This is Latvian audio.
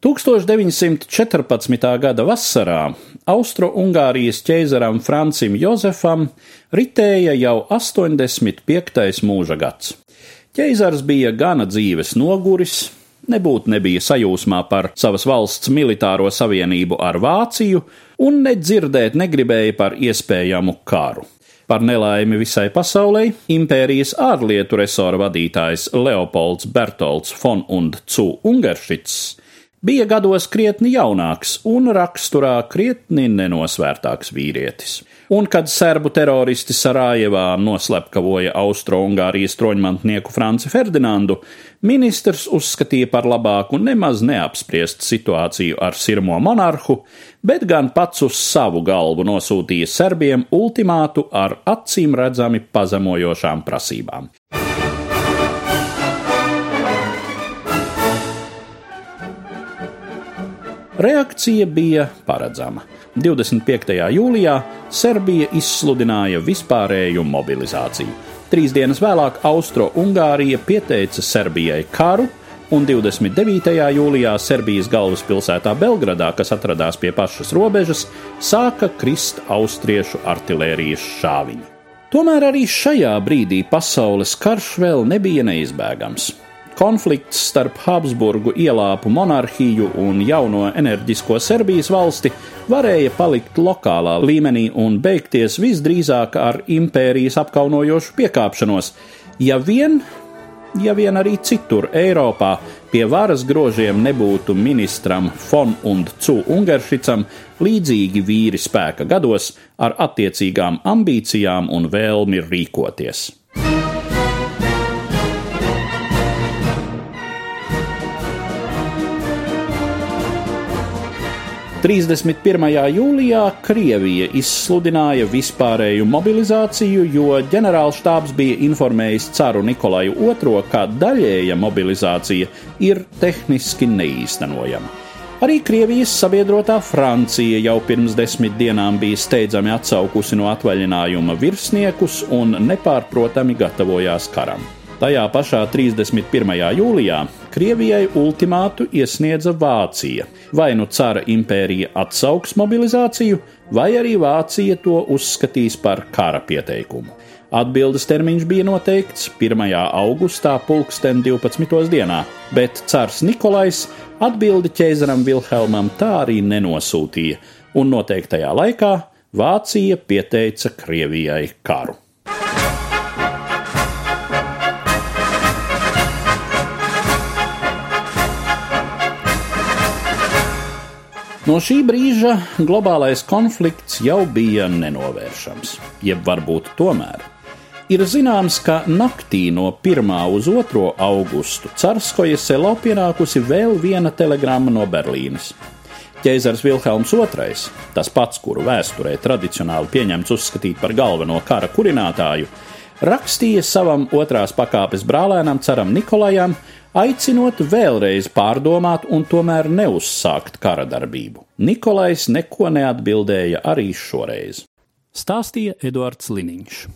1914. gada vasarā Austro-Ungārijas ķeizaram Francim Jozefam ritēja jau 85. mūža gads. Ķeizars bija gana dzīves noguris, nebūtu nebija sajūsmā par savas valsts militāro savienību ar Vāciju un nedzirdēt negribēja par iespējamu karu. Par nelaimi visai pasaulē impērijas ārlietu resora vadītājs Leopolds Bertolds von und zu Ungaršits bija gados krietni jaunāks un raksturā krietni nenosvērtāks vīrietis. Un, kad serbu teroristi Sarajevā noslepkavoja Austro-Ungārijas troņmantnieku Franci Ferdinandu, ministrs uzskatīja par labāku nemaz neapspriest situāciju ar sirmo monarhu, bet gan pats uz savu galvu nosūtīja serbiem ultimātu ar acīm redzami pazemojošām prasībām. Reakcija bija paredzama. 25. jūlijā Serbija izsludināja vispārēju mobilizāciju. Trīs dienas vēlāk Austro-Ungārija pieteica Serbijai karu, un 29. jūlijā Serbijas galvaspilsētā Belgradā, kas atradās pie pašas robežas, sāka krist austriešu artērijas šāviņi. Tomēr arī šajā brīdī pasaules karš vēl nebija neizbēgams. Konflikts starp Habsburgu ielāpu monarhiju un jauno enerģisko Serbijas valsti varēja palikt lokālā līmenī un beigties visdrīzāk ar impērijas apkaunojošu piekāpšanos, ja vien, ja vien arī citur Eiropā pie varas grožiem nebūtu ministram Fon un Cu Ungaršicam līdzīgi vīri spēka gados ar attiecīgām ambīcijām un vēlmi rīkoties. 31. jūlijā Krievija izsludināja vispārēju mobilizāciju, jo ģenerālštābs bija informējis caru Nikolaju II, ka daļēja mobilizācija ir tehniski neīstenojama. Arī Krievijas sabiedrotā Francija jau pirms desmit dienām bija steidzami atsaukusi no atvaļinājuma virsniekus un nepārprotami gatavojās karam. Tajā pašā 31. jūlijā Krievijai ultimātu iesniedza Vācija. Vai nu cara impērija atsauks mobilizāciju, vai arī Vācija to uzskatīs par kara pieteikumu. Atbildes termiņš bija noteikts 1. augustā, pulksten 12. dienā, bet cars Nikolais atbildi ķēzaram Vilhelmam tā arī nenosūtīja, un noteiktajā laikā Vācija pieteica Krievijai karu. No šī brīža globālais konflikts jau bija nenovēršams, jeb varbūt tomēr. Ir zināms, ka naktī no 1. uz 2. augustu Carskoja selo pienākusi vēl viena telegramma no Berlīnes. Ķeizars Vilhelms II, tas pats, kuru vēsturē tradicionāli pieņemts uzskatīt par galveno kara kurinātāju, rakstīja savam otrās pakāpes brālēnam, caram Nikolajam, aicinot vēlreiz pārdomāt un tomēr neuzsākt kara darbību. Nikolais neko neatbildēja arī šoreiz. Stāstīja Eduards Liniņš.